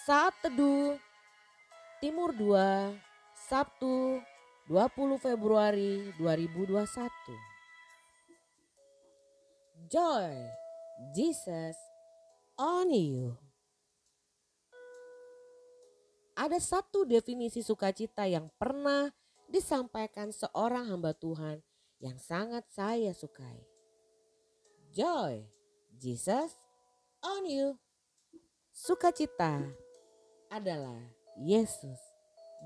Saat Teduh Timur 2 Sabtu 20 Februari 2021 Joy Jesus on you Ada satu definisi sukacita yang pernah disampaikan seorang hamba Tuhan yang sangat saya sukai. Joy, Jesus on you. Sukacita adalah Yesus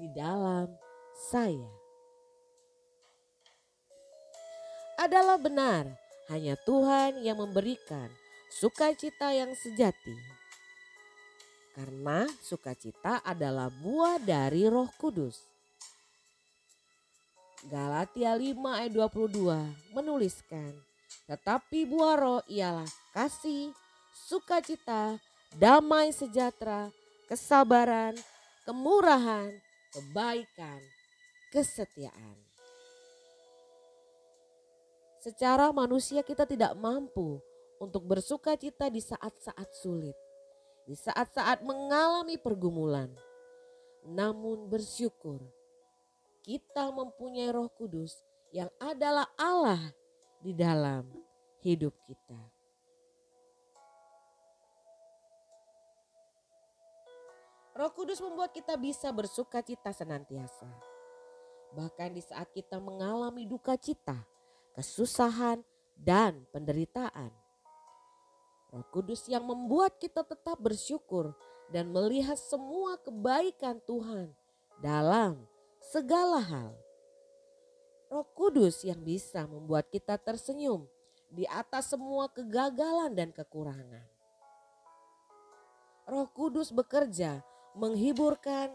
di dalam saya. Adalah benar, hanya Tuhan yang memberikan sukacita yang sejati. Karena sukacita adalah buah dari Roh Kudus. Galatia 5 ayat 22 menuliskan, tetapi buah roh ialah kasih, sukacita, damai sejahtera, kesabaran, kemurahan, kebaikan, kesetiaan. Secara manusia kita tidak mampu untuk bersuka cita di saat-saat sulit, di saat-saat mengalami pergumulan. Namun bersyukur kita mempunyai Roh Kudus yang adalah Allah di dalam hidup kita. Roh Kudus membuat kita bisa bersuka cita senantiasa. Bahkan di saat kita mengalami duka cita, kesusahan, dan penderitaan. Roh Kudus yang membuat kita tetap bersyukur dan melihat semua kebaikan Tuhan dalam segala hal. Roh Kudus yang bisa membuat kita tersenyum di atas semua kegagalan dan kekurangan. Roh Kudus bekerja menghiburkan,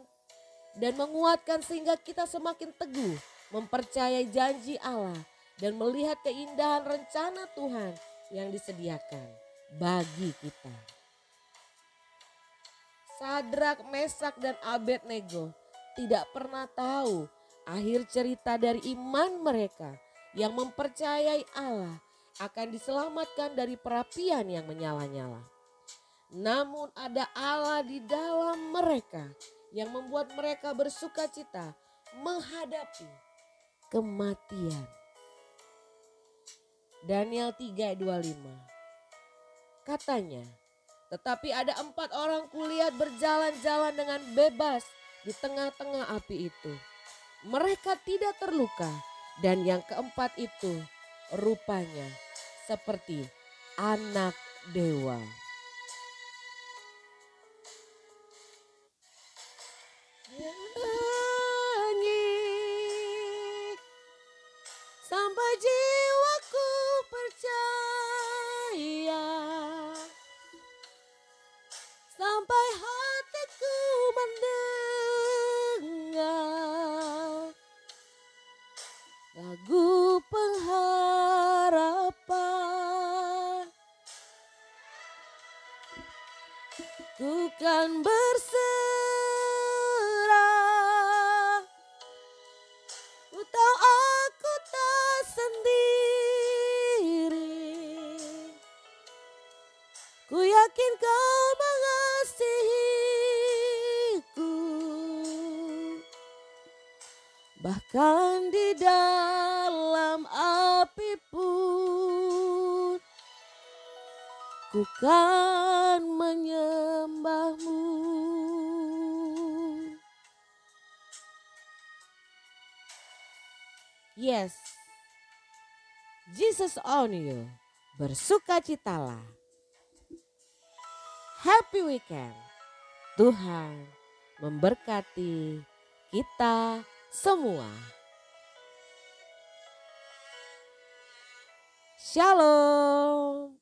dan menguatkan sehingga kita semakin teguh mempercayai janji Allah dan melihat keindahan rencana Tuhan yang disediakan bagi kita. Sadrak, Mesak, dan Abednego tidak pernah tahu akhir cerita dari iman mereka yang mempercayai Allah akan diselamatkan dari perapian yang menyala-nyala. Namun ada Allah di dalam mereka yang membuat mereka bersuka cita menghadapi kematian. Daniel 3:25 Katanya, tetapi ada empat orang kulihat berjalan-jalan dengan bebas di tengah-tengah api itu. Mereka tidak terluka dan yang keempat itu rupanya seperti anak dewa. Sampai jiwaku percaya. Sampai hatiku mendengar lagu pengharapan. Ku kan berserah bahkan di dalam api pun ku kan menyembahmu Yes, Jesus on you. Bersukacitalah. Happy weekend. Tuhan memberkati kita semua. Shalom.